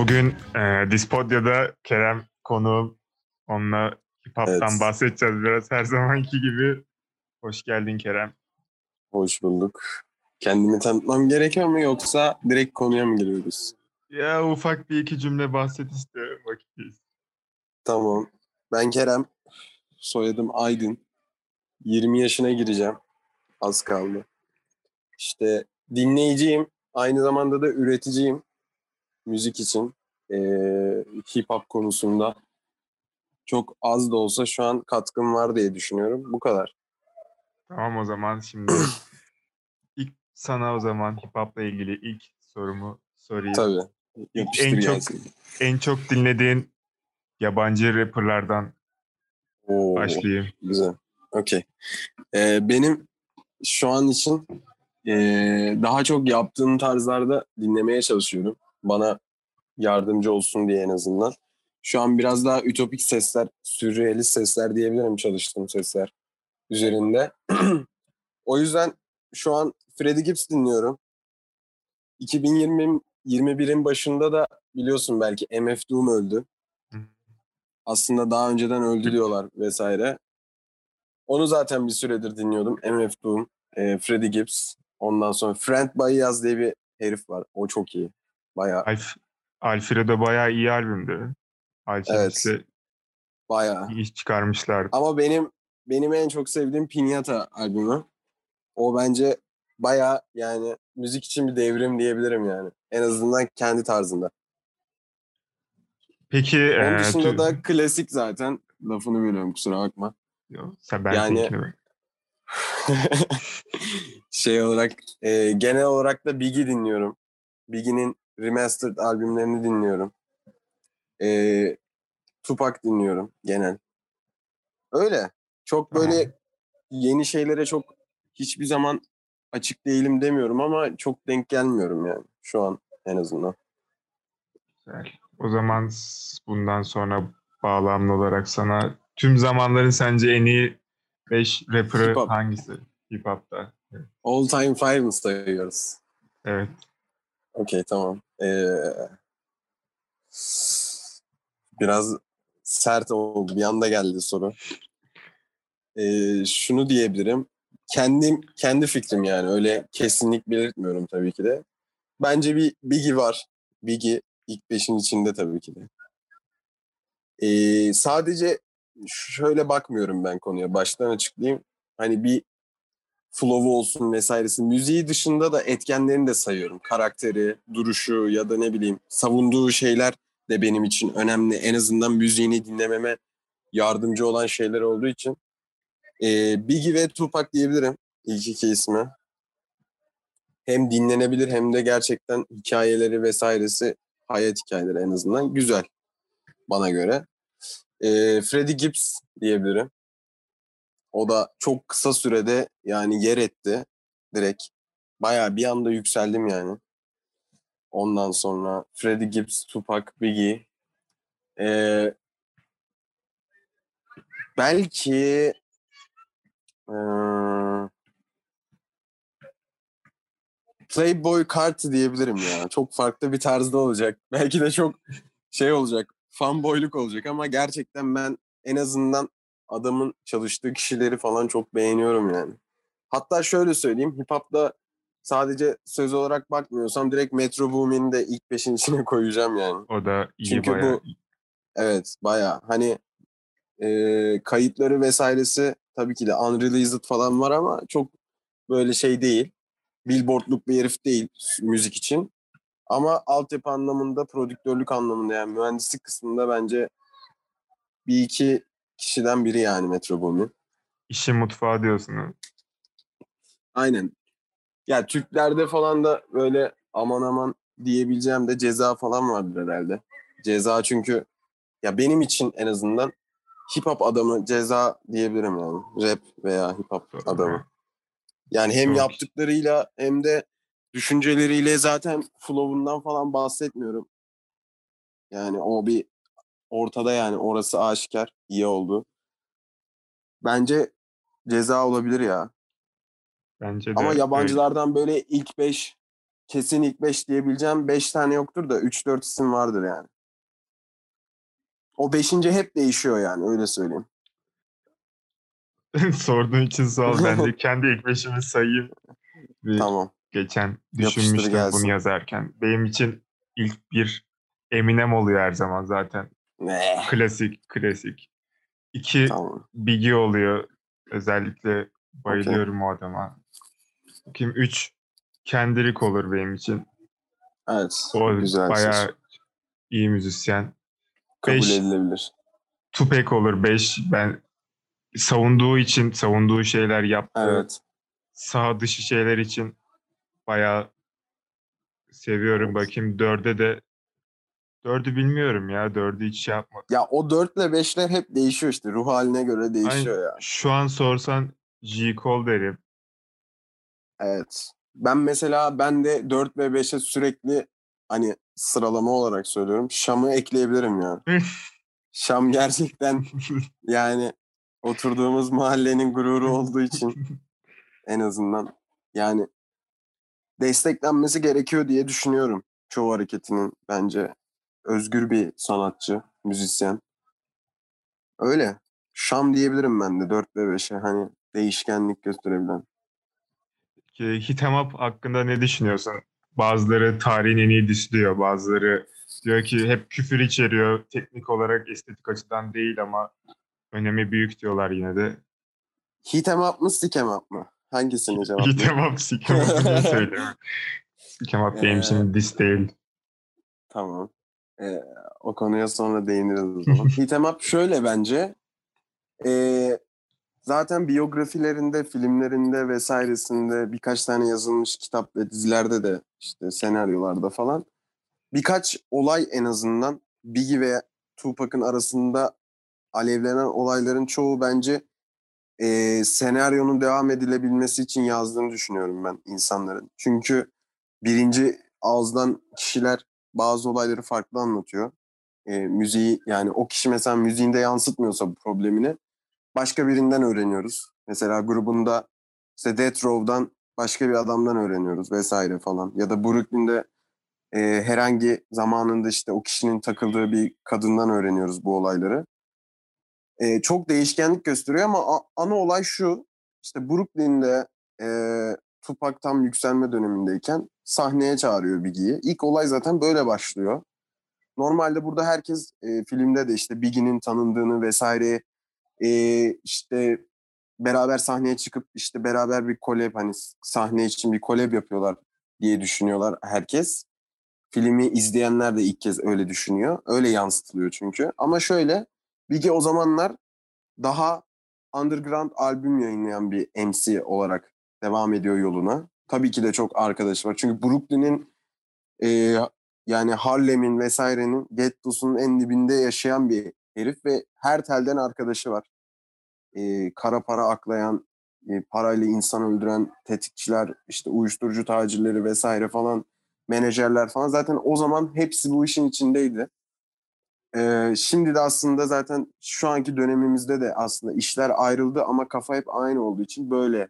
Bugün e, Dispodya'da Kerem konuğum. Onunla hip hop'tan Evet. bahsedeceğiz biraz her zamanki gibi. Hoş geldin Kerem. Hoş bulduk. Kendimi tanıtmam gerekiyor mu yoksa direkt konuya mı giriyoruz? Ya ufak bir iki cümle bahset işte vakitteyiz. Tamam. Ben Kerem. Soyadım Aydın. 20 yaşına gireceğim. Az kaldı. İşte dinleyiciyim. Aynı zamanda da üreticiyim. Müzik için. Ee, hip hop konusunda. Çok az da olsa şu an katkım var diye düşünüyorum. Bu kadar. Tamam o zaman şimdi ilk sana o zaman hip hop'la ilgili ilk sorumu sorayım. Tabii. Yapıştır En çok- gelsin. En çok dinlediğin yabancı rapperlardan Oo. başlayayım. Güzel. Okey. Ee, benim şu an için ee, daha çok yaptığım tarzlarda dinlemeye çalışıyorum. Bana yardımcı olsun diye en azından. Şu an biraz daha ütopik sesler, sürrealist sesler diyebilirim çalıştığım sesler üzerinde. o yüzden şu an Freddie Gibbs dinliyorum. 2020 21'in başında da biliyorsun belki MF Doom öldü. Aslında daha önceden öldü diyorlar vesaire. Onu zaten bir süredir dinliyordum. MF Doom, e, Freddie Gibbs. Ondan sonra Friend Bayaz diye bir herif var. O çok iyi. Bayağı Alf, Alfredo bayağı iyi albümdü. Alchemist'le bayağı. iyi iş çıkarmışlardı. Ama benim benim en çok sevdiğim Piñata albümü. O bence bayağı yani müzik için bir devrim diyebilirim yani. En azından kendi tarzında. Peki Onun e, dışında tü- da klasik zaten. Lafını bölüyorum kusura bakma. Yo, sen ben Yani- şey olarak e, genel olarak da Biggie dinliyorum. Biggie'nin remastered albümlerini dinliyorum. E, Tupac dinliyorum genel. Öyle. Çok böyle Tamam. yeni şeylere çok hiçbir zaman açık değilim demiyorum ama çok denk gelmiyorum yani şu an en azından. Güzel. O zaman bundan sonra bağlamlı olarak sana tüm zamanların sence en iyi 5 rapper'ı Hip hangisi? Hip hop'ta. Evet. All time five mı sayıyoruz? Evet. Okey tamam. Ee, biraz sert oldu. Bir anda geldi soru. Ee, şunu diyebilirim. Kendim kendi fikrim yani öyle kesinlik belirtmiyorum tabii ki de. Bence bir Biggie var. Biggie ilk beşin içinde tabii ki de. Ee, sadece şöyle bakmıyorum ben konuya. Baştan açıklayayım. Hani bir flow'u olsun vesairesi. Müziği dışında da etkenlerini de sayıyorum. Karakteri, duruşu ya da ne bileyim savunduğu şeyler de benim için önemli. En azından müziğini dinlememe yardımcı olan şeyler olduğu için. Ee, Biggie ve Tupac diyebilirim ilk iki ismi. Hem dinlenebilir hem de gerçekten hikayeleri vesairesi hayat hikayeleri en azından güzel bana göre. Ee, Freddie Gibbs diyebilirim. O da çok kısa sürede yani yer etti direkt. Bayağı bir anda yükseldim yani. Ondan sonra Freddie Gibbs, Tupac, Biggie. Ee, belki ee, Playboy Carti diyebilirim ya. Çok farklı bir tarzda olacak. Belki de çok şey olacak. Fanboyluk olacak ama gerçekten ben en azından adamın çalıştığı kişileri falan çok beğeniyorum yani. Hatta şöyle söyleyeyim. Hip hop'ta sadece söz olarak bakmıyorsam direkt Metro Boomin'i de ilk beşin içine koyacağım yani. O da iyi Çünkü bayağı. bu evet bayağı hani e, kayıtları vesairesi tabii ki de unreleased falan var ama çok böyle şey değil. Billboard'luk bir herif değil müzik için. Ama altyapı anlamında, prodüktörlük anlamında yani mühendislik kısmında bence bir iki kişiden biri yani Metro Boomin. İşin mutfağı diyorsun. ha. Aynen. Ya Türklerde falan da böyle aman aman diyebileceğim de ceza falan vardır herhalde. Ceza çünkü ya benim için en azından hip hop adamı ceza diyebilirim yani. Rap veya hip hop Doğru. adamı. Yani hem Doğru. yaptıklarıyla hem de düşünceleriyle zaten flow'undan falan bahsetmiyorum. Yani o bir ortada yani orası aşikar iyi oldu. Bence ceza olabilir ya. Bence de Ama yabancılardan böyle ilk beş kesin ilk 5 diyebileceğim 5 tane yoktur da 3-4 isim vardır yani. O 5. hep değişiyor yani öyle söyleyeyim. Sorduğun için sağ ol. Ben de kendi ilk beşimi sayayım. Bir Tamam. Geçen düşünmüştüm bunu yazarken. Benim için ilk bir Eminem oluyor her zaman zaten. Ne? Klasik, klasik. İki Tamam. Biggie oluyor. Özellikle bayılıyorum o adama. Kim? Üç Kendrick olur benim için. Evet. O güzel bayağı seç. iyi müzisyen. Kabul beş- edilebilir. Tupac olur 5. Ben savunduğu için, savunduğu şeyler yaptığı Evet. sağ dışı şeyler için bayağı seviyorum. Bakayım dörde de dördü bilmiyorum ya. Dördü hiç şey yapmadım. Ya o 4 ile 5'ler hep değişiyor işte. Ruh haline göre değişiyor Aynen. ya. Şu an sorsan J. Cole derim. Evet. Ben mesela ben de 4 ve 5'e sürekli hani sıralama olarak söylüyorum. Şam'ı ekleyebilirim ya. Şam gerçekten yani oturduğumuz mahallenin gururu olduğu için en azından yani desteklenmesi gerekiyor diye düşünüyorum. Çoğu hareketinin bence özgür bir sanatçı, müzisyen. Öyle. Şam diyebilirim ben de 4 ve 5'e hani değişkenlik gösterebilen. Ki Hit 'em Up hakkında ne düşünüyorsun? Bazıları tarihin en iyi diyor. Bazıları diyor ki hep küfür içeriyor. Teknik olarak estetik açıdan değil ama önemi büyük diyorlar yine de. Hit em up mı stick em up mı? Hangisini Hit cevaplayayım? 'em Up, Sick 'em Up'ı söylüyorum. Sick 'em Up benim Ee, için dis değil. Tamam. Ee, o konuya sonra değiniriz o zaman. Hit em up şöyle bence. Ee, zaten biyografilerinde, filmlerinde vesairesinde birkaç tane yazılmış kitap ve dizilerde de işte senaryolarda falan birkaç olay en azından Biggie ve Tupac'ın arasında alevlenen olayların çoğu bence ee, senaryonun devam edilebilmesi için yazdığını düşünüyorum ben insanların. Çünkü birinci ağızdan kişiler bazı olayları farklı anlatıyor. E, müziği yani o kişi mesela müziğinde yansıtmıyorsa bu problemini başka birinden öğreniyoruz. Mesela grubunda işte Death Row'dan başka bir adamdan öğreniyoruz vesaire falan. Ya da Brooklyn'de e, herhangi zamanında işte o kişinin takıldığı bir kadından öğreniyoruz bu olayları. E, çok değişkenlik gösteriyor ama a- ana olay şu. İşte Brooklyn'de e, Tupac tam yükselme dönemindeyken sahneye çağırıyor Biggie'yi. İlk olay zaten böyle başlıyor. Normalde burada herkes e, filmde de işte Biggie'nin tanındığını vesaire e, işte beraber sahneye çıkıp işte beraber bir collab hani sahne için bir collab yapıyorlar diye düşünüyorlar herkes. Filmi izleyenler de ilk kez öyle düşünüyor. Öyle yansıtılıyor çünkü. Ama şöyle Biggie o zamanlar daha underground albüm yayınlayan bir MC olarak devam ediyor yoluna. Tabii ki de çok arkadaşı var. Çünkü Brooklyn'in e, yani Harlem'in vesairenin gettosunun en dibinde yaşayan bir herif ve her telden arkadaşı var. E, kara para aklayan, e, parayla insan öldüren tetikçiler, işte uyuşturucu tacirleri vesaire falan, menajerler falan. Zaten o zaman hepsi bu işin içindeydi. Ee, şimdi de aslında zaten şu anki dönemimizde de aslında işler ayrıldı ama kafa hep aynı olduğu için böyle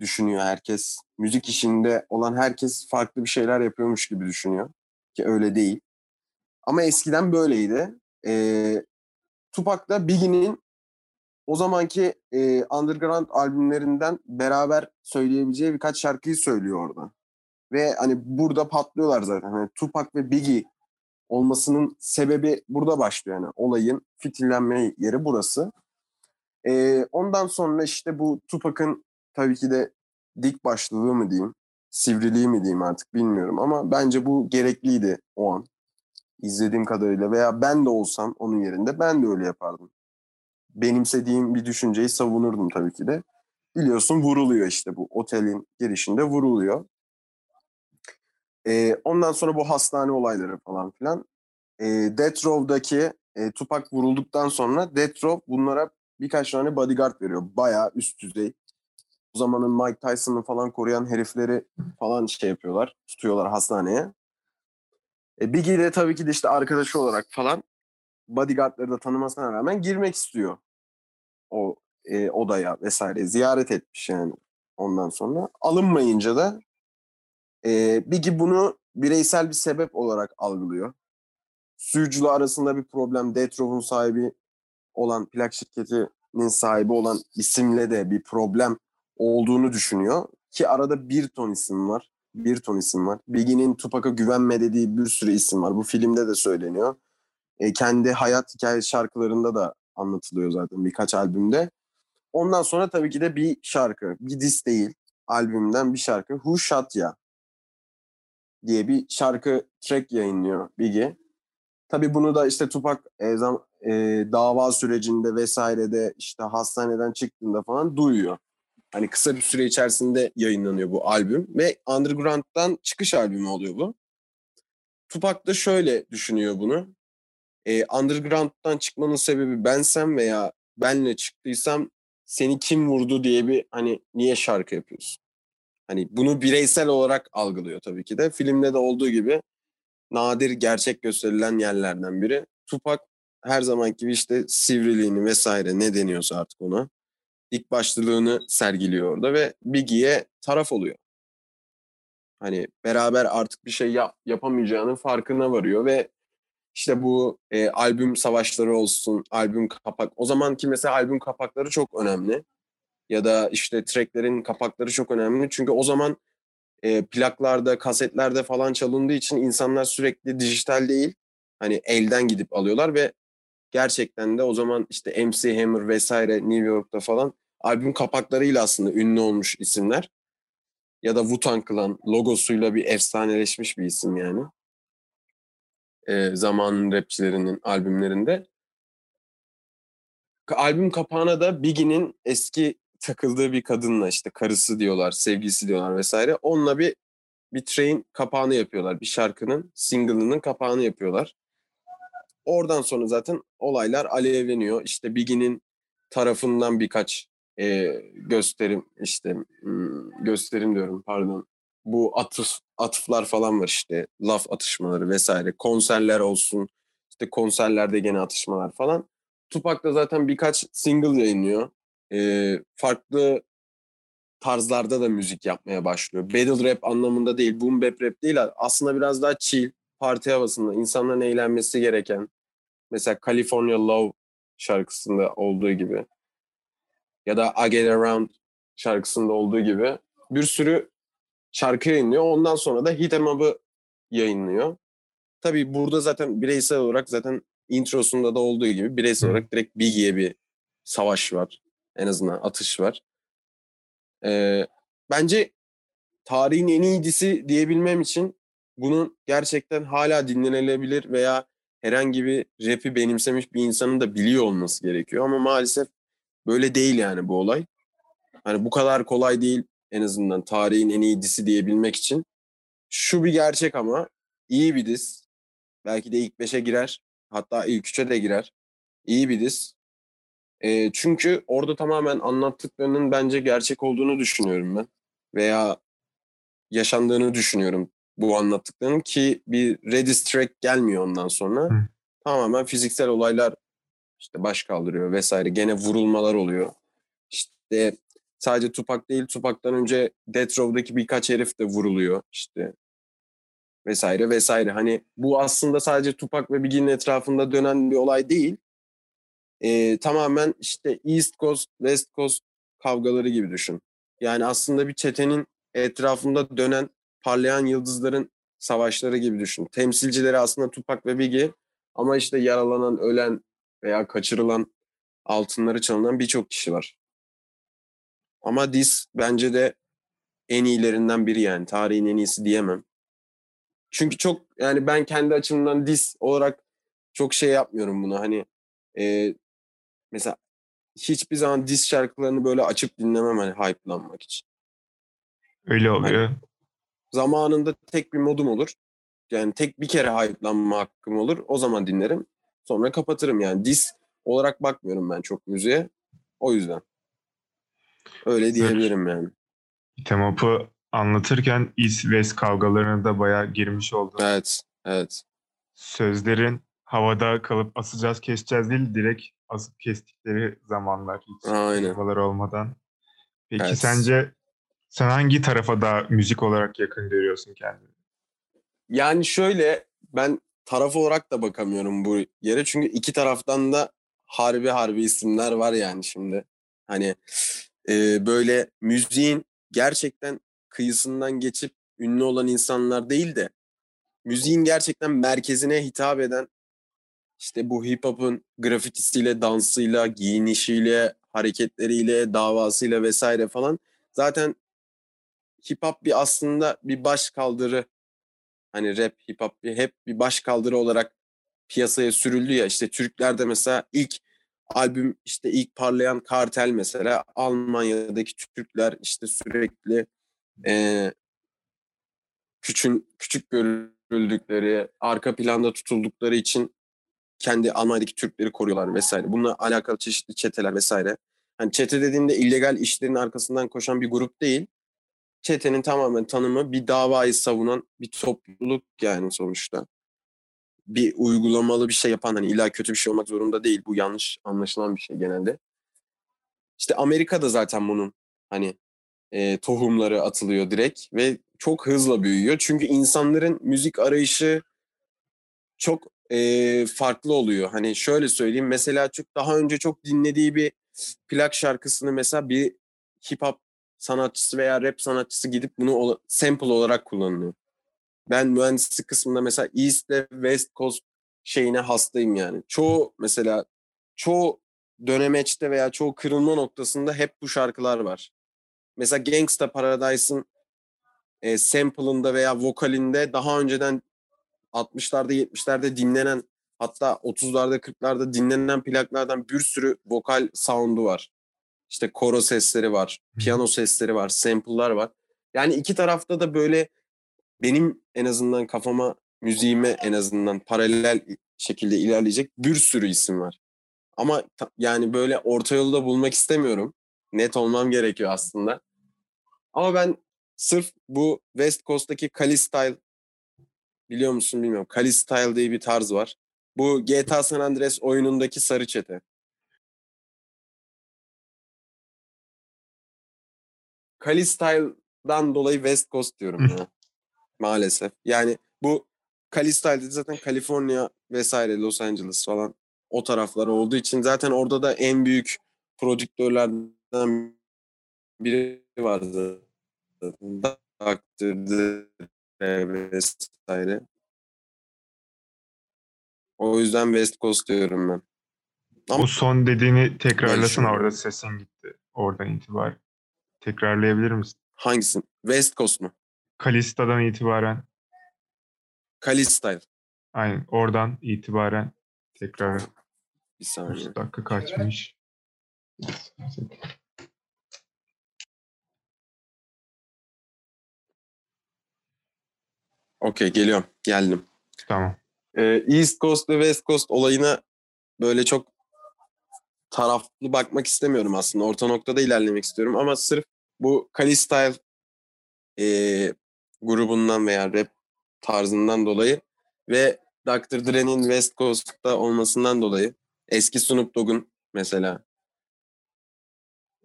düşünüyor herkes. Müzik işinde olan herkes farklı bir şeyler yapıyormuş gibi düşünüyor. Ki öyle değil. Ama eskiden böyleydi. Ee, Tupac da Biggie'nin o zamanki e, underground albümlerinden beraber söyleyebileceği birkaç şarkıyı söylüyor orada. Ve hani burada patlıyorlar zaten. Hani Tupac ve Biggie olmasının sebebi burada başlıyor yani olayın fitillenme yeri burası. Ee, ondan sonra işte bu Tupac'ın tabii ki de dik başlılığı mı diyeyim, sivriliği mi diyeyim artık bilmiyorum ama bence bu gerekliydi o an. İzlediğim kadarıyla veya ben de olsam onun yerinde ben de öyle yapardım. Benimsediğim bir düşünceyi savunurdum tabii ki de. Biliyorsun vuruluyor işte bu otelin girişinde vuruluyor. Ee, ondan sonra bu hastane olayları falan filan. Ee, Death Row'daki e, Tupac vurulduktan sonra Death Row bunlara birkaç tane bodyguard veriyor. Bayağı üst düzey. O zamanın Mike Tyson'ı falan koruyan herifleri falan şey yapıyorlar. Tutuyorlar hastaneye. E, Biggie de tabii ki de işte arkadaşı olarak falan bodyguardları da tanımasına rağmen girmek istiyor. O e, odaya vesaire ziyaret etmiş yani ondan sonra. Alınmayınca da E, Biggie bunu bireysel bir sebep olarak algılıyor. Suyuculuğu arasında bir problem. Death Row'un sahibi olan plak şirketinin sahibi olan isimle de bir problem olduğunu düşünüyor. Ki arada bir ton isim var. Bir ton isim var. Biggie'nin Tupac'a güvenme dediği bir sürü isim var. Bu filmde de söyleniyor. E, kendi hayat hikaye şarkılarında da anlatılıyor zaten birkaç albümde. Ondan sonra tabii ki de bir şarkı. Bir dis değil. Albümden bir şarkı. Who Shot Ya diye bir şarkı track yayınlıyor Biggie. Tabii bunu da işte Tupac e, zam, e, dava sürecinde vesairede işte hastaneden çıktığında falan duyuyor. Hani kısa bir süre içerisinde yayınlanıyor bu albüm ve Underground'dan çıkış albümü oluyor bu. Tupac da şöyle düşünüyor bunu. E, underground'dan çıkmanın sebebi bensem veya benle çıktıysam seni kim vurdu diye bir hani niye şarkı yapıyorsun? Hani bunu bireysel olarak algılıyor tabii ki de. Filmde de olduğu gibi nadir gerçek gösterilen yerlerden biri. Tupac her zamanki gibi işte sivriliğini vesaire ne deniyorsa artık ona dik başlılığını sergiliyor orada ve Biggie'ye taraf oluyor. Hani beraber artık bir şey yap, yapamayacağının farkına varıyor ve işte bu e, albüm savaşları olsun, albüm kapak. O zamanki mesela albüm kapakları çok önemli. Ya da işte tracklerin kapakları çok önemli. Çünkü o zaman e, plaklarda, kasetlerde falan çalındığı için insanlar sürekli dijital değil, hani elden gidip alıyorlar ve gerçekten de o zaman işte MC Hammer vesaire New York'ta falan albüm kapaklarıyla aslında ünlü olmuş isimler. Ya da Wu-Tang Clan logosuyla bir efsaneleşmiş bir isim yani. E, zamanın rapçilerinin albümlerinde. Albüm kapağına da Biggie'nin eski takıldığı bir kadınla işte karısı diyorlar, sevgisi diyorlar vesaire. Onunla bir bir train kapağını yapıyorlar. Bir şarkının single'ının kapağını yapıyorlar. Oradan sonra zaten olaylar alevleniyor. İşte Biggie'nin tarafından birkaç e, gösterim işte gösterim diyorum pardon. Bu atıf atıflar falan var işte laf atışmaları vesaire. Konserler olsun. İşte konserlerde gene atışmalar falan. Tupac da zaten birkaç single yayınlıyor e, farklı tarzlarda da müzik yapmaya başlıyor. Battle rap anlamında değil, boom bap rap değil. Aslında biraz daha chill, parti havasında, insanların eğlenmesi gereken. Mesela California Love şarkısında olduğu gibi. Ya da I Get Around şarkısında olduğu gibi. Bir sürü şarkı yayınlıyor. Ondan sonra da Hit Em Up'ı yayınlıyor. Tabii burada zaten bireysel olarak zaten introsunda da olduğu gibi bireysel olarak direkt Biggie'ye bir savaş var. En azından atış var. Ee, bence tarihin en iyisi diyebilmem için bunun gerçekten hala dinlenilebilir veya herhangi bir rap'i benimsemiş bir insanın da biliyor olması gerekiyor. Ama maalesef böyle değil yani bu olay. Hani bu kadar kolay değil en azından tarihin en iyi disi diyebilmek için. Şu bir gerçek ama iyi bir diz. Belki de ilk beşe girer. Hatta ilk üçe de girer. İyi bir diz. E, çünkü orada tamamen anlattıklarının bence gerçek olduğunu düşünüyorum ben. Veya yaşandığını düşünüyorum bu anlattıklarının ki bir Redis track gelmiyor ondan sonra. Hı. Tamamen fiziksel olaylar işte baş kaldırıyor vesaire. Gene vurulmalar oluyor. İşte sadece Tupak değil Tupak'tan önce Death Row'daki birkaç herif de vuruluyor işte vesaire vesaire. Hani bu aslında sadece Tupak ve Biggie'nin etrafında dönen bir olay değil e, tamamen işte East Coast, West Coast kavgaları gibi düşün. Yani aslında bir çetenin etrafında dönen parlayan yıldızların savaşları gibi düşün. Temsilcileri aslında Tupac ve Biggie ama işte yaralanan, ölen veya kaçırılan, altınları çalınan birçok kişi var. Ama Dis bence de en iyilerinden biri yani. Tarihin en iyisi diyemem. Çünkü çok yani ben kendi açımdan Dis olarak çok şey yapmıyorum bunu. Hani e, mesela hiçbir zaman diz şarkılarını böyle açıp dinlemem hani hype'lanmak için. Öyle hani oluyor. Hani zamanında tek bir modum olur. Yani tek bir kere hype'lanma hakkım olur. O zaman dinlerim. Sonra kapatırım yani. Dis olarak bakmıyorum ben çok müziğe. O yüzden. Öyle diyebilirim yani. Temap'ı anlatırken East West kavgalarına da bayağı girmiş oldun. Evet, evet. Sözlerin havada kalıp asacağız keseceğiz değil direkt asıp kestikleri zamanlar hiç Aynen. olmadan. Peki evet. sence Sen hangi tarafa da müzik olarak yakın görüyorsun kendini? Yani şöyle ben taraf olarak da bakamıyorum bu yere. Çünkü iki taraftan da harbi harbi isimler var yani şimdi. Hani e, böyle müziğin gerçekten kıyısından geçip ünlü olan insanlar değil de müziğin gerçekten merkezine hitap eden işte bu hip hop'un grafitisiyle, dansıyla, giyinişiyle, hareketleriyle, davasıyla vesaire falan zaten hip hop bir aslında bir baş kaldırı hani rap, hip hop bir, hep bir baş kaldırı olarak piyasaya sürüldü ya işte Türklerde mesela ilk albüm işte ilk parlayan kartel mesela Almanya'daki Türkler işte sürekli e, küçün, küçük görüldükleri, arka planda tutuldukları için kendi Almanya'daki Türkleri koruyorlar vesaire. Bununla alakalı çeşitli çeteler vesaire. Hani çete dediğimde illegal işlerin arkasından koşan bir grup değil. Çetenin tamamen tanımı bir davayı savunan bir topluluk yani sonuçta. Bir uygulamalı bir şey yapan hani illa kötü bir şey olmak zorunda değil. Bu yanlış anlaşılan bir şey genelde. İşte Amerika'da zaten bunun hani e, tohumları atılıyor direkt ve çok hızla büyüyor. Çünkü insanların müzik arayışı çok e, farklı oluyor. Hani şöyle söyleyeyim mesela çok daha önce çok dinlediği bir plak şarkısını mesela bir hip hop sanatçısı veya rap sanatçısı gidip bunu sample olarak kullanıyor. Ben mühendislik kısmında mesela East ile West Coast şeyine hastayım yani. Çoğu mesela çoğu dönemeçte veya çoğu kırılma noktasında hep bu şarkılar var. Mesela Gangsta Paradise'ın e, sample'ında veya vokalinde daha önceden 60'larda 70'lerde dinlenen hatta 30'larda 40'larda dinlenen plaklardan bir sürü vokal sound'u var. İşte koro sesleri var, piyano sesleri var, sample'lar var. Yani iki tarafta da böyle benim en azından kafama, müziğime en azından paralel şekilde ilerleyecek bir sürü isim var. Ama yani böyle orta yolda bulmak istemiyorum. Net olmam gerekiyor aslında. Ama ben sırf bu West Coast'taki Kali Style biliyor musun bilmiyorum. Kali Style diye bir tarz var. Bu GTA San Andreas oyunundaki sarı çete. Kali Style'dan dolayı West Coast diyorum ya. Maalesef. Yani bu Kali Style'de zaten Kaliforniya vesaire Los Angeles falan o taraflar olduğu için zaten orada da en büyük prodüktörlerden biri vardı. Dr. vesaire. O yüzden West Coast diyorum ben. Ama Bu son dediğini tekrarlasana orada sesin gitti. Oradan itibaren. Tekrarlayabilir misin? Hangisi? West Coast mu? Kalista'dan itibaren. Kalista'ydı. Aynen. Oradan itibaren tekrar. Bir saniye. 3 dakika kaçmış. Okey geliyorum. Geldim. Tamam. Ee, East Coast ve West Coast olayına böyle çok taraflı bakmak istemiyorum aslında. Orta noktada ilerlemek istiyorum ama sırf bu Kali Style e, grubundan veya rap tarzından dolayı ve Dr. Dre'nin West Coast'ta olmasından dolayı eski Snoop Dogg'un mesela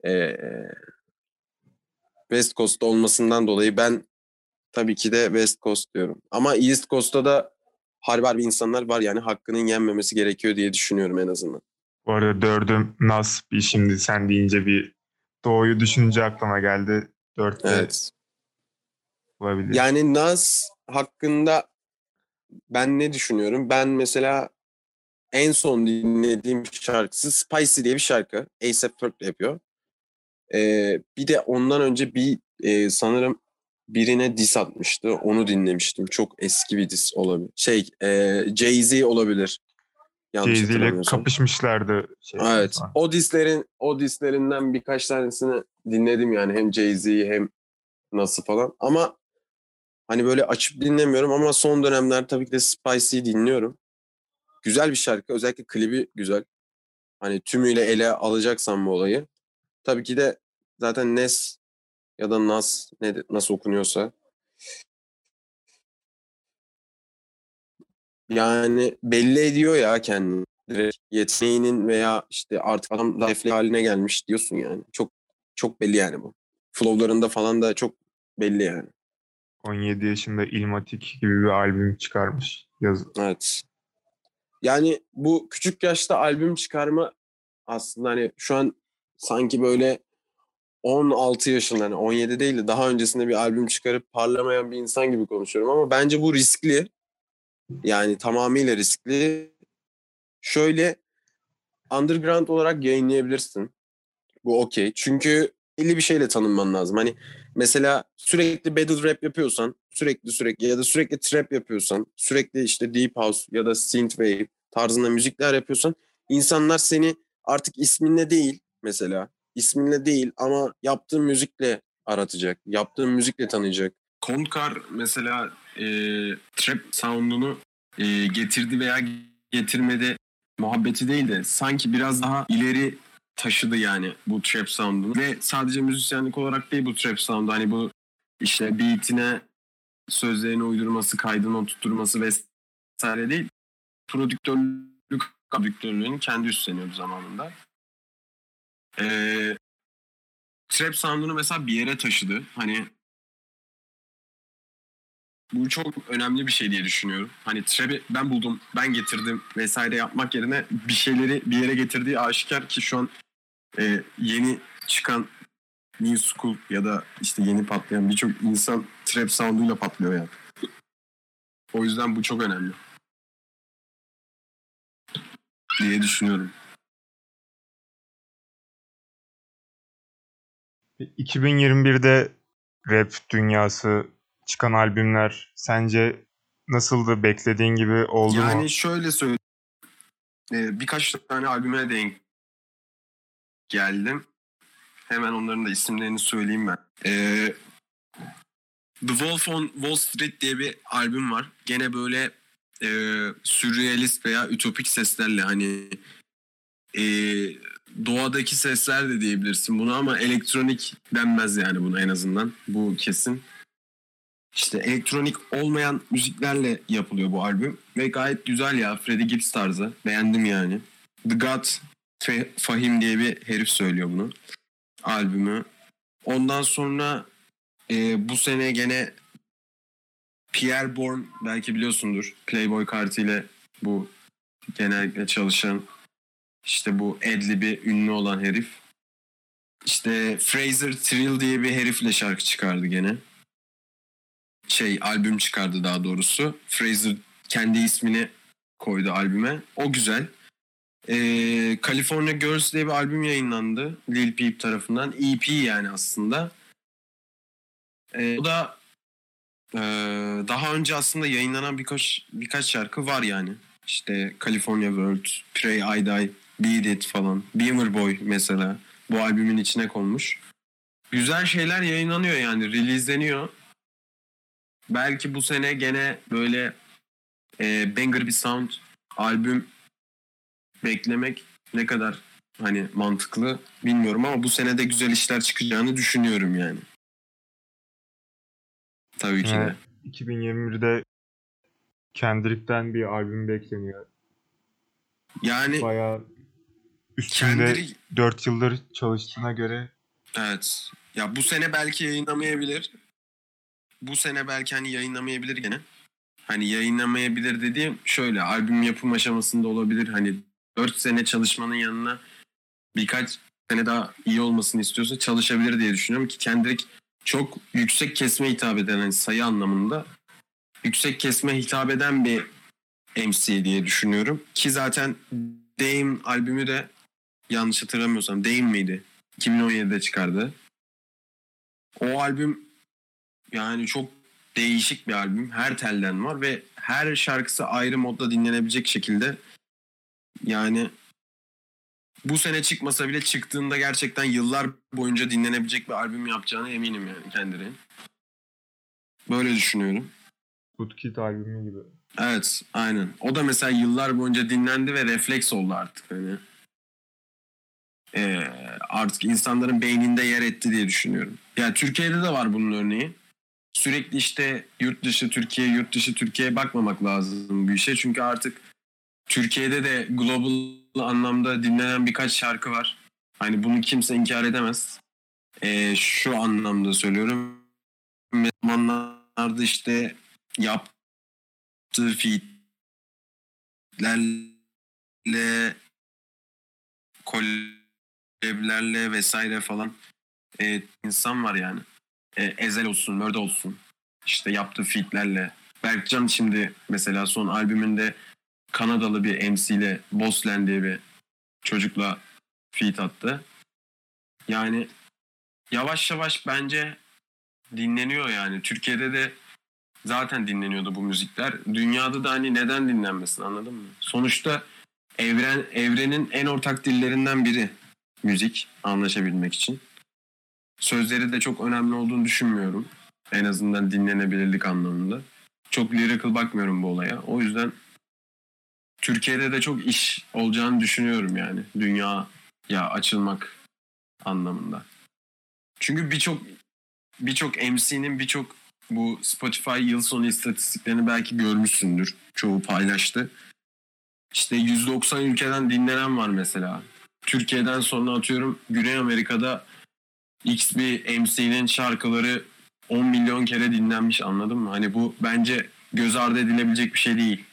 e, West Coast'ta olmasından dolayı ben tabii ki de West Coast diyorum. Ama East Coast'ta da harbi harbi insanlar var yani hakkının yenmemesi gerekiyor diye düşünüyorum en azından. Bu arada dördüm Nas bir şimdi sen deyince bir Doğu'yu düşününce aklıma geldi. Dört evet. olabilir. Yani Nas hakkında ben ne düşünüyorum? Ben mesela en son dinlediğim şarkısı Spicy diye bir şarkı. A$AP Ferg yapıyor. Ee, bir de ondan önce bir e, sanırım birine diss atmıştı. Onu dinlemiştim. Çok eski bir diss olabilir. Şey, e, Jay-Z olabilir. Jay-Z ile kapışmışlardı. Şey evet. Falan. O dislerin o dislerinden birkaç tanesini dinledim yani hem Jay-Z'yi hem nasıl falan. Ama hani böyle açıp dinlemiyorum ama son dönemler tabii ki de Spicy'yi dinliyorum. Güzel bir şarkı. Özellikle klibi güzel. Hani tümüyle ele alacaksan bu olayı. Tabii ki de zaten Nes ya da Nas ne nasıl okunuyorsa yani belli ediyor ya kendini. Direkt yeteneğinin veya işte artık adam zayıflı haline gelmiş diyorsun yani. Çok çok belli yani bu. Flow'larında falan da çok belli yani. 17 yaşında Ilmatic gibi bir albüm çıkarmış. Yaz Evet. Yani bu küçük yaşta albüm çıkarma aslında hani şu an sanki böyle 16 yaşında hani 17 değil de daha öncesinde bir albüm çıkarıp parlamayan bir insan gibi konuşuyorum ama bence bu riskli. Yani tamamıyla riskli. Şöyle underground olarak yayınlayabilirsin. Bu okey. Çünkü belli bir şeyle tanınman lazım. Hani mesela sürekli battle rap yapıyorsan, sürekli sürekli ya da sürekli trap yapıyorsan, sürekli işte deep house ya da synthwave tarzında müzikler yapıyorsan insanlar seni artık isminle değil mesela isminle değil ama yaptığın müzikle aratacak. Yaptığın müzikle tanıyacak. Kontkar mesela e, trap sound'unu e, getirdi veya getirmedi muhabbeti değil de sanki biraz daha ileri taşıdı yani bu trap sound'unu. Ve sadece müzisyenlik olarak değil bu trap sound'u. Hani bu işte beatine sözlerini uydurması, kaydını oturtması vesaire değil. Prodüktörlük prodüktörlüğünü kendi üstleniyordu zamanında. Ee, trap sound'unu mesela bir yere taşıdı. Hani bu çok önemli bir şey diye düşünüyorum. Hani trap'i ben buldum, ben getirdim vesaire yapmak yerine bir şeyleri bir yere getirdiği aşikar ki şu an e, yeni çıkan New School ya da işte yeni patlayan birçok insan trap sound'uyla patlıyor yani. O yüzden bu çok önemli. Diye düşünüyorum. 2021'de rap dünyası çıkan albümler sence nasıldı? Beklediğin gibi oldu yani mu? şöyle söyleyeyim. Ee, birkaç tane albüme denk geldim. Hemen onların da isimlerini söyleyeyim ben. Ee, The Wolf on Wall Street diye bir albüm var. Gene böyle e, sürrealist veya ütopik seslerle hani e, doğadaki sesler de diyebilirsin bunu ama elektronik denmez yani buna en azından. Bu kesin. İşte elektronik olmayan müziklerle yapılıyor bu albüm. Ve gayet güzel ya. Freddie Gibbs tarzı. Beğendim yani. The God Fahim diye bir herif söylüyor bunu. Albümü. Ondan sonra e, bu sene gene Pierre Bourne belki biliyorsundur. Playboy kartıyla bu genellikle çalışan işte bu Adlib'i ünlü olan herif. İşte Fraser Trill diye bir herifle şarkı çıkardı gene şey albüm çıkardı daha doğrusu. Fraser kendi ismini koydu albüme. O güzel. Ee, California Girls diye bir albüm yayınlandı. Lil Peep tarafından. EP yani aslında. Ee, o da e, daha önce aslında yayınlanan birkaç birkaç şarkı var yani. İşte California World, Pray I Die, Beat It falan. Beamer Boy mesela bu albümün içine konmuş. Güzel şeyler yayınlanıyor yani. Releaseleniyor belki bu sene gene böyle e, banger bir sound albüm beklemek ne kadar hani mantıklı bilmiyorum ama bu sene de güzel işler çıkacağını düşünüyorum yani. Tabii ki de. 2021'de Kendrick'ten bir albüm bekleniyor. Yani Bayağı üstünde Kendrick 4 yıldır çalıştığına göre evet. Ya bu sene belki yayınlamayabilir. Bu sene belki hani yayınlamayabilir gene. Hani yayınlamayabilir dediğim şöyle albüm yapım aşamasında olabilir. Hani 4 sene çalışmanın yanına birkaç sene daha iyi olmasını istiyorsa çalışabilir diye düşünüyorum ki Kendrick çok yüksek kesme hitap eden hani sayı anlamında yüksek kesme hitap eden bir MC diye düşünüyorum. Ki zaten Dame albümü de yanlış hatırlamıyorsam Dame miydi? 2017'de çıkardı. O albüm yani çok değişik bir albüm. Her telden var ve her şarkısı ayrı modda dinlenebilecek şekilde. Yani bu sene çıkmasa bile çıktığında gerçekten yıllar boyunca dinlenebilecek bir albüm yapacağına eminim yani kendilerinin. Böyle düşünüyorum. Woodkid albümü gibi. Evet, aynen. O da mesela yıllar boyunca dinlendi ve refleks oldu artık hani. Ee, artık insanların beyninde yer etti diye düşünüyorum. Yani Türkiye'de de var bunun örneği. Sürekli işte yurt dışı Türkiye, yurt dışı Türkiye'ye bakmamak lazım bir şey. Çünkü artık Türkiye'de de global anlamda dinlenen birkaç şarkı var. Hani bunu kimse inkar edemez. Ee, şu anlamda söylüyorum. Zamanlarda işte yaptığı featlerle kolevlerle vesaire falan e, insan var yani. E, Ezel olsun, Mörde olsun. İşte yaptığı featlerle. Berkcan şimdi mesela son albümünde Kanadalı bir MC ile Bossland diye bir çocukla feat attı. Yani yavaş yavaş bence dinleniyor yani. Türkiye'de de zaten dinleniyordu bu müzikler. Dünyada da hani neden dinlenmesin anladın mı? Sonuçta evren evrenin en ortak dillerinden biri müzik anlaşabilmek için. Sözleri de çok önemli olduğunu düşünmüyorum. En azından dinlenebilirlik anlamında. Çok lyrical bakmıyorum bu olaya. O yüzden Türkiye'de de çok iş olacağını düşünüyorum yani. Dünyaya açılmak anlamında. Çünkü birçok birçok MC'nin birçok bu Spotify yıl sonu istatistiklerini belki görmüşsündür. Çoğu paylaştı. İşte 190 ülkeden dinlenen var mesela. Türkiye'den sonra atıyorum Güney Amerika'da X bir MC'nin şarkıları 10 milyon kere dinlenmiş anladın mı? Hani bu bence göz ardı edilebilecek bir şey değil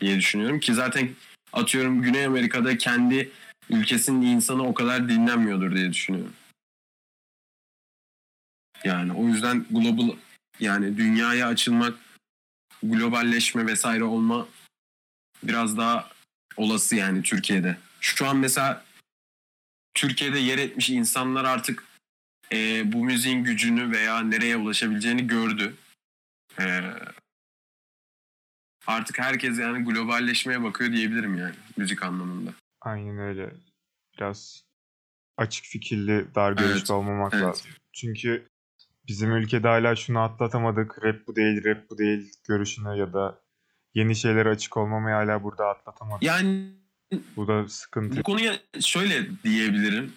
diye düşünüyorum ki zaten atıyorum Güney Amerika'da kendi ülkesinin insanı o kadar dinlenmiyordur diye düşünüyorum. Yani o yüzden global yani dünyaya açılmak, globalleşme vesaire olma biraz daha olası yani Türkiye'de. Şu an mesela Türkiye'de yer etmiş insanlar artık e, bu müziğin gücünü veya nereye ulaşabileceğini gördü. E, artık herkes yani globalleşmeye bakıyor diyebilirim yani müzik anlamında. Aynen öyle. Biraz açık fikirli, dar görüşlü Evet, olmamak evet. lazım. Çünkü bizim ülkede hala şunu atlatamadık. Rap bu değil, rap bu değil görüşünü ya da yeni şeylere açık olmamayı hala burada atlatamadık. Yani Bu da sıkıntı. bu konuya şöyle diyebilirim.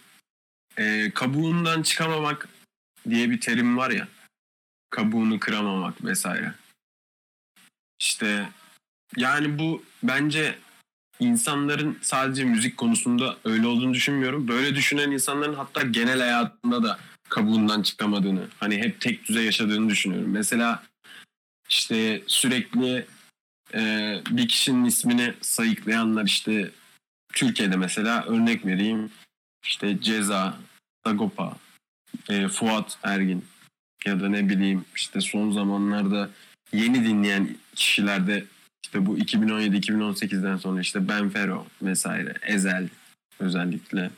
E, kabuğundan çıkamamak diye bir terim var ya. Kabuğunu kıramamak vesaire. İşte yani bu bence insanların sadece müzik konusunda öyle olduğunu düşünmüyorum. Böyle düşünen insanların hatta genel hayatında da kabuğundan çıkamadığını, hani hep tek düze yaşadığını düşünüyorum. Mesela işte sürekli e, bir kişinin ismini sayıklayanlar işte Türkiye'de mesela örnek vereyim işte Ceza, Sagopa, e, Fuat Ergin ya da ne bileyim işte son zamanlarda yeni dinleyen kişilerde işte bu 2017-2018'den sonra işte Benfero vesaire, Ezel özellikle.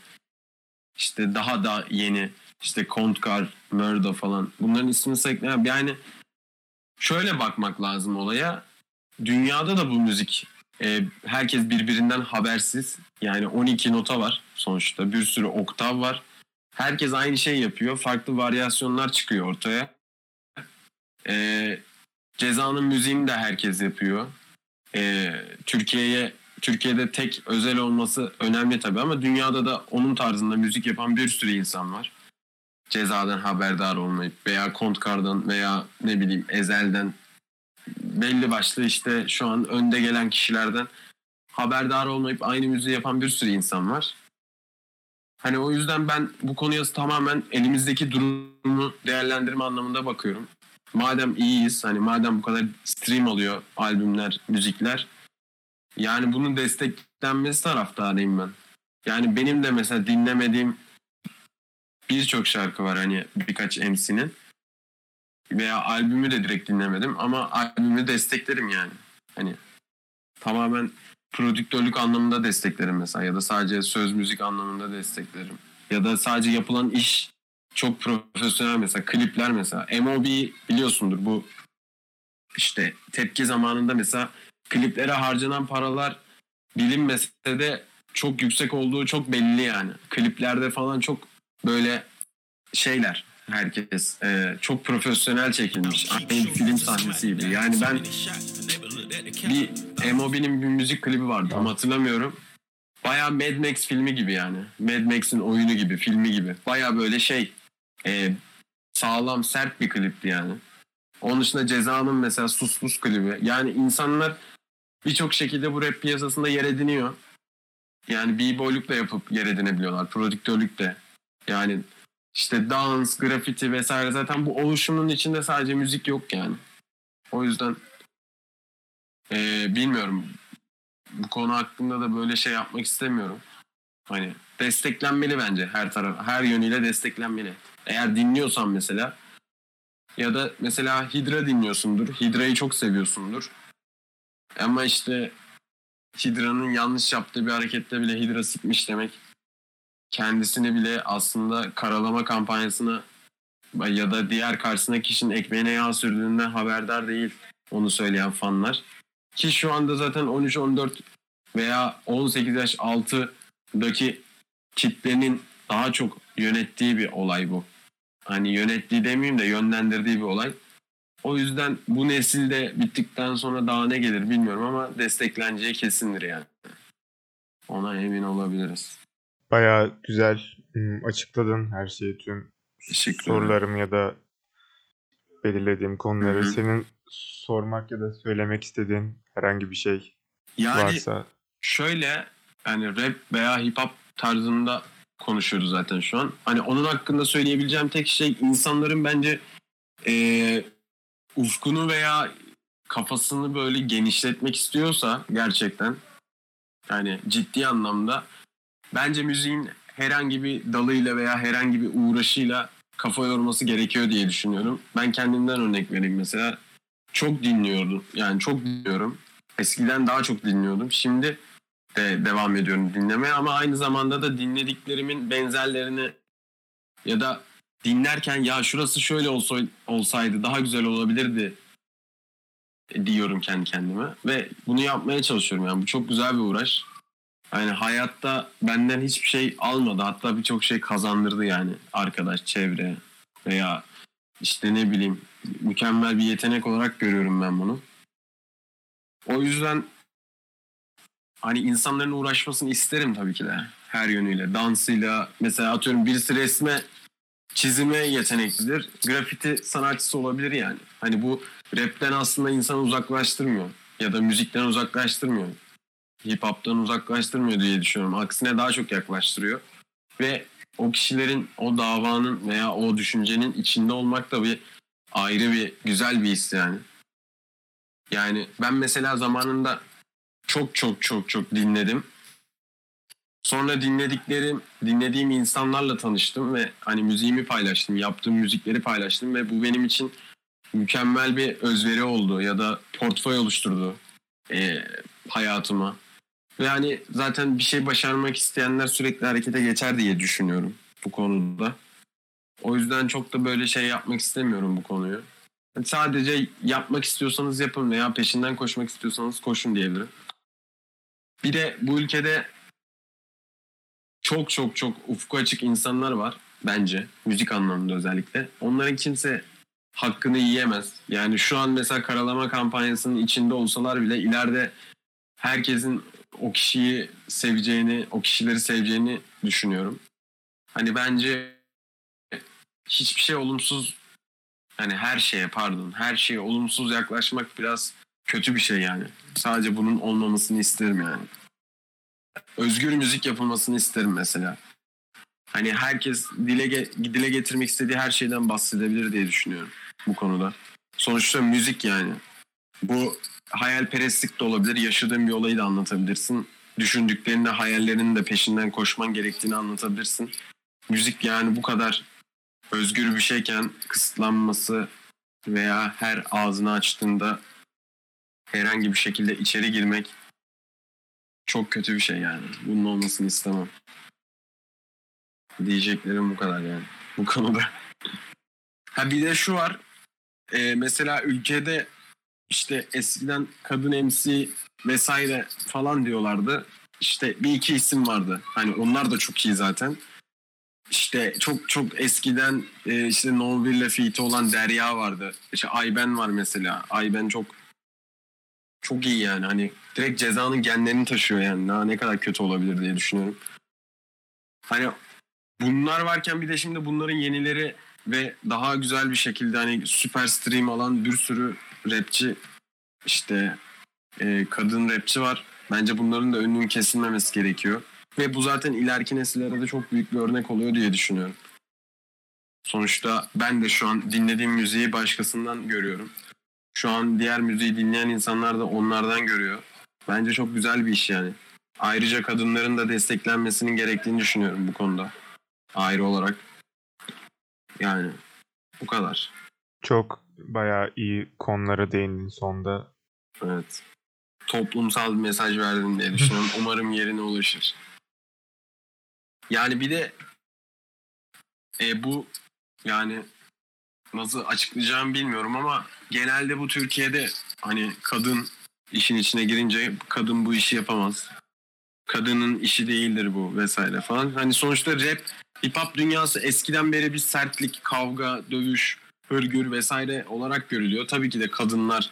İşte daha da yeni işte Kontkar, Murdo falan. Bunların ismini sayıklayan yani şöyle bakmak lazım olaya. Dünyada da bu müzik e, herkes birbirinden habersiz. Yani 12 nota var sonuçta. Bir sürü oktav var. Herkes aynı şey yapıyor. Farklı varyasyonlar çıkıyor ortaya. E, cezanın müziğini de herkes yapıyor. E, Türkiye'ye Türkiye'de tek özel olması önemli tabii ama dünyada da onun tarzında müzik yapan bir sürü insan var. Cezadan haberdar olmayıp veya Kontkar'dan veya ne bileyim Ezel'den belli başlı işte şu an önde gelen kişilerden haberdar olmayıp aynı müziği yapan bir sürü insan var. Hani o yüzden ben bu konuya tamamen elimizdeki durumu değerlendirme anlamında bakıyorum. Madem iyiyiz, hani madem bu kadar stream alıyor albümler, müzikler. Yani bunun desteklenmesi taraftarıyım ben. Yani benim de mesela dinlemediğim birçok şarkı var hani birkaç MC'nin veya albümü de direkt dinlemedim ama albümü desteklerim yani. Hani tamamen prodüktörlük anlamında desteklerim mesela ya da sadece söz müzik anlamında desteklerim. Ya da sadece yapılan iş çok profesyonel mesela klipler mesela. MOB biliyorsundur bu işte tepki zamanında mesela kliplere harcanan paralar bilinmese de çok yüksek olduğu çok belli yani. Kliplerde falan çok böyle şeyler herkes e, çok profesyonel çekilmiş. Aynı film sahnesiydi. Yani ben bir MOB'nin bir müzik klibi vardı ama hatırlamıyorum. Baya Mad Max filmi gibi yani. Mad Max'in oyunu gibi, filmi gibi. Baya böyle şey e, sağlam, sert bir klipti yani. Onun dışında Ceza'nın mesela Sus Pus klibi. Yani insanlar birçok şekilde bu rap piyasasında yer ediniyor. Yani b-boyluk da yapıp yer edinebiliyorlar. Prodüktörlük de. Yani işte dans, grafiti vesaire zaten bu oluşumun içinde sadece müzik yok yani. O yüzden eee, bilmiyorum. Bu konu hakkında da böyle şey yapmak istemiyorum. Hani desteklenmeli bence her taraf, her yönüyle desteklenmeli. Eğer dinliyorsan mesela ya da mesela Hydra dinliyorsundur. Hydra'yı çok seviyorsundur. Ama işte Hydra'nın yanlış yaptığı bir harekette bile Hydra sikmiş demek kendisini bile aslında karalama kampanyasına ya da diğer karşısındaki kişinin ekmeğine yağ sürdüğünden haberdar değil onu söyleyen fanlar. Ki şu anda zaten 13-14 veya 18 yaş altıdaki kitlenin daha çok yönettiği bir olay bu. Hani yönettiği demeyeyim de yönlendirdiği bir olay. O yüzden bu nesilde bittikten sonra daha ne gelir bilmiyorum ama destekleneceği kesindir yani. Ona emin olabiliriz. Bayağı güzel ım, açıkladın her şeyi tüm sorularım ya da belirlediğim konuları. Hı hı. Senin sormak ya da söylemek istediğin herhangi bir şey Yani varsa. şöyle yani rap veya hip hop tarzında konuşuyoruz zaten şu an. Hani onun hakkında söyleyebileceğim tek şey insanların bence eee, ufkunu veya kafasını böyle genişletmek istiyorsa gerçekten yani ciddi anlamda bence müziğin herhangi bir dalıyla veya herhangi bir uğraşıyla kafa yorması gerekiyor diye düşünüyorum. Ben kendimden örnek vereyim mesela. Çok dinliyordum. Yani çok dinliyorum. Eskiden daha çok dinliyordum. Şimdi de devam ediyorum dinlemeye ama aynı zamanda da dinlediklerimin benzerlerini ya da dinlerken ya şurası şöyle olsa, olsaydı daha güzel olabilirdi diyorum kendi kendime ve bunu yapmaya çalışıyorum yani bu çok güzel bir uğraş. Yani hayatta benden hiçbir şey almadı hatta birçok şey kazandırdı yani arkadaş, çevre veya işte ne bileyim mükemmel bir yetenek olarak görüyorum ben bunu. O yüzden hani insanların uğraşmasını isterim tabii ki de her yönüyle. Dansıyla mesela atıyorum birisi resme çizime yeteneklidir. Grafiti sanatçısı olabilir yani. Hani bu rapten aslında insanı uzaklaştırmıyor. Ya da müzikten uzaklaştırmıyor. Hip hop'tan uzaklaştırmıyor diye düşünüyorum. Aksine daha çok yaklaştırıyor. Ve o kişilerin o davanın veya o düşüncenin içinde olmak da bir ayrı bir güzel bir his yani. Yani ben mesela zamanında çok çok çok çok dinledim. Sonra dinlediklerim, dinlediğim insanlarla tanıştım ve hani müziğimi paylaştım, yaptığım müzikleri paylaştım ve bu benim için mükemmel bir özveri oldu ya da portföy oluşturdu eee, hayatıma. Ve hani zaten bir şey başarmak isteyenler sürekli harekete geçer diye düşünüyorum bu konuda. O yüzden çok da böyle şey yapmak istemiyorum bu konuyu. Hani sadece yapmak istiyorsanız yapın veya peşinden koşmak istiyorsanız koşun diyebilirim. Bir de bu ülkede çok çok çok ufku açık insanlar var bence. Müzik anlamında özellikle. Onların kimse hakkını yiyemez. Yani şu an mesela karalama kampanyasının içinde olsalar bile ileride herkesin o kişiyi seveceğini, o kişileri seveceğini düşünüyorum. Hani bence hiçbir şey olumsuz hani her şeye pardon her şeye olumsuz yaklaşmak biraz kötü bir şey yani. Sadece bunun olmamasını isterim yani. Özgür müzik yapılmasını isterim mesela. Hani herkes dile, ge- dile getirmek istediği her şeyden bahsedebilir diye düşünüyorum bu konuda. Sonuçta müzik yani. Bu hayalperestlik de olabilir. Yaşadığın bir olayı da anlatabilirsin. Düşündüklerini, hayallerinin de peşinden koşman gerektiğini anlatabilirsin. Müzik yani bu kadar özgür bir şeyken kısıtlanması veya her ağzını açtığında herhangi bir şekilde içeri girmek çok kötü bir şey yani. Bunun olmasını istemem. Diyeceklerim bu kadar yani. Bu konuda. Ha bir de şu var. Ee, mesela ülkede işte eskiden kadın MC vesaire falan diyorlardı. İşte bir iki isim vardı. Hani onlar da çok iyi zaten. İşte çok çok eskiden e, işte No ile Feat'i olan Derya vardı. İşte Ayben var mesela. Ayben çok çok iyi yani. Hani direkt cezanın genlerini taşıyor yani. Daha ne kadar kötü olabilir diye düşünüyorum. Hani bunlar varken bir de şimdi bunların yenileri ve daha güzel bir şekilde hani süper stream alan bir sürü rapçi işte e, kadın rapçi var. Bence bunların da önünün kesilmemesi gerekiyor. Ve bu zaten ileriki nesillere de çok büyük bir örnek oluyor diye düşünüyorum. Sonuçta ben de şu an dinlediğim müziği başkasından görüyorum. Şu an diğer müziği dinleyen insanlar da onlardan görüyor. Bence çok güzel bir iş yani. Ayrıca kadınların da desteklenmesinin gerektiğini düşünüyorum bu konuda. Ayrı olarak. Yani bu kadar. Çok bayağı iyi konulara değindin sonda. Evet. Toplumsal bir mesaj verdim diye düşünüyorum. Umarım yerine ulaşır. Yani bir de e, bu yani nasıl açıklayacağımı bilmiyorum ama genelde bu Türkiye'de hani kadın işin içine girince kadın bu işi yapamaz. Kadının işi değildir bu vesaire falan. Hani sonuçta rap, hip hop dünyası eskiden beri bir sertlik, kavga, dövüş, hırgür vesaire olarak görülüyor. Tabii ki de kadınlar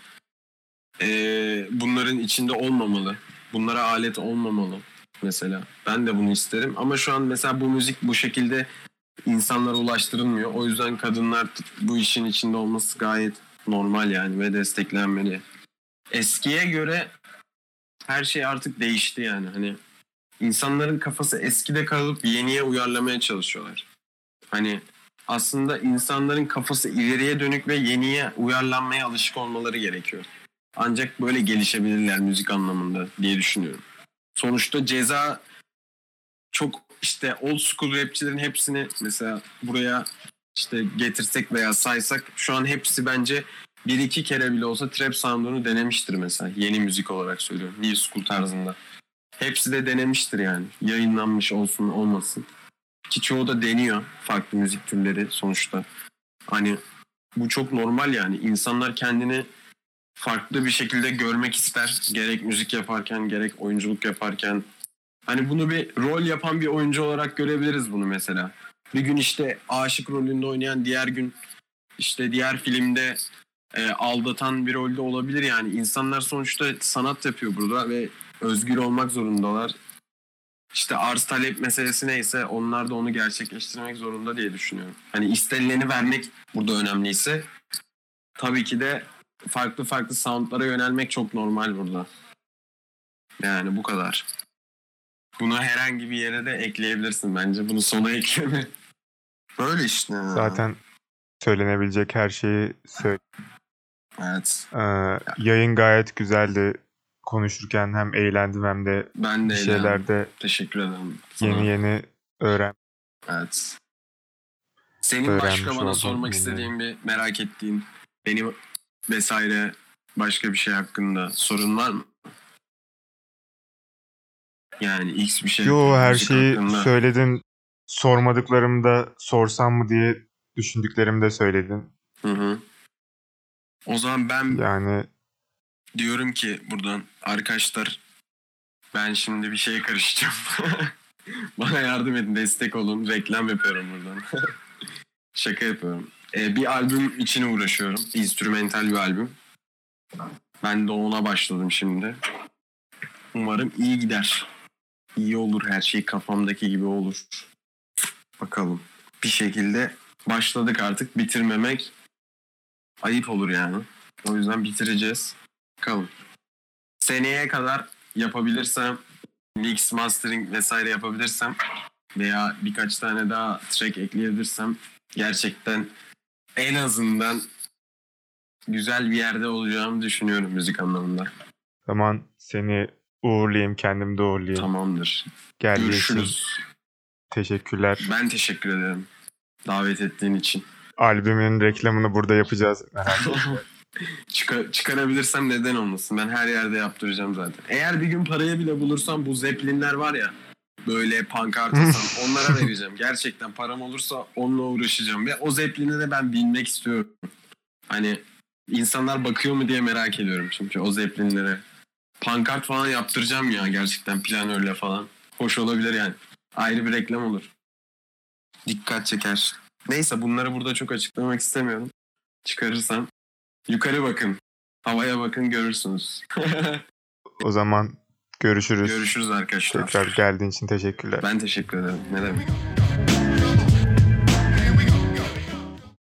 eee, bunların içinde olmamalı. Bunlara alet olmamalı mesela. Ben de bunu isterim ama şu an mesela bu müzik bu şekilde insanlara ulaştırılmıyor. O yüzden kadınlar bu işin içinde olması gayet normal yani ve desteklenmeli. Eskiye göre her şey artık değişti yani. Hani insanların kafası eskide kalıp yeniye uyarlamaya çalışıyorlar. Hani aslında insanların kafası ileriye dönük ve yeniye uyarlanmaya alışık olmaları gerekiyor. Ancak böyle gelişebilirler müzik anlamında diye düşünüyorum. Sonuçta ceza çok işte old school rapçilerin hepsini mesela buraya işte getirsek veya saysak şu an hepsi bence bir iki kere bile olsa trap sound'unu denemiştir mesela. Yeni müzik olarak söylüyorum. New school tarzında. Hepsi de denemiştir yani. Yayınlanmış olsun olmasın. Ki çoğu da deniyor farklı müzik türleri sonuçta. Hani bu çok normal yani. İnsanlar kendini farklı bir şekilde görmek ister. Gerek müzik yaparken gerek oyunculuk yaparken. Hani bunu bir rol yapan bir oyuncu olarak görebiliriz bunu mesela. Bir gün işte aşık rolünde oynayan diğer gün işte diğer filmde e, aldatan bir rolde olabilir yani. İnsanlar sonuçta sanat yapıyor burada ve özgür olmak zorundalar. İşte arz talep meselesi neyse onlar da onu gerçekleştirmek zorunda diye düşünüyorum. Hani istenileni vermek burada önemliyse tabii ki de farklı farklı soundlara yönelmek çok normal burada. Yani bu kadar. Bunu herhangi bir yere de ekleyebilirsin bence. Bunu sona ekleme. Böyle işte. Zaten söylenebilecek her şeyi söyle. Evet. Ee, yayın gayet güzeldi. Konuşurken hem eğlendim hem de Ben de bir eğlendim. şeyler de Teşekkür ederim. sana. yeni yeni öğren. Evet. Senin Öğrenmiş başka bana sormak istediğin bir merak ettiğin benim vesaire başka bir şey hakkında sorun var mı? Yani X bir şey. Yo her şeyi hakkında. söyledin. Sormadıklarımı da sorsam mı diye düşündüklerimi de söyledin. Hı hı. O zaman ben Yani diyorum ki buradan arkadaşlar ben şimdi bir şeye karışacağım. Bana yardım edin, destek olun. Reklam yapıyorum buradan. Şaka yapıyorum. Ee, bir albüm için uğraşıyorum. Instrumental bir albüm. Ben de ona başladım şimdi. Umarım iyi gider. İyi olur her şey kafamdaki gibi olur. Bakalım. Bir şekilde başladık artık. Bitirmemek ayıp olur yani. O yüzden bitireceğiz. Bakalım. Seneye kadar yapabilirsem mix, mastering vesaire yapabilirsem veya birkaç tane daha track ekleyebilirsem gerçekten en azından güzel bir yerde olacağımı düşünüyorum müzik anlamında. zaman seni uğurlayayım, kendim de uğurlayayım. Tamamdır. Geldiğin Görüşürüz. teşekkürler. Ben teşekkür ederim. Davet ettiğin için. Albümün reklamını burada yapacağız. Merak etme. Çıkar- çıkarabilirsem neden olmasın? Ben her yerde yaptıracağım zaten. Eğer bir gün parayı bile bulursam bu zeplinler var ya böyle pankart asan onlara vereceğim. Gerçekten param olursa onunla uğraşacağım. Ve o zepline de ben binmek istiyorum. Hani insanlar bakıyor mu diye merak ediyorum çünkü o zeplinlere. Pankart falan yaptıracağım ya gerçekten planörle falan. Hoş olabilir yani. Ayrı bir reklam olur. Dikkat çeker. Neyse bunları burada çok açıklamak istemiyorum. Çıkarırsam. Yukarı bakın. Havaya bakın görürsünüz. o zaman görüşürüz. Görüşürüz arkadaşlar. Tekrar geldiğin için teşekkürler. Ben teşekkür ederim. Ne demek.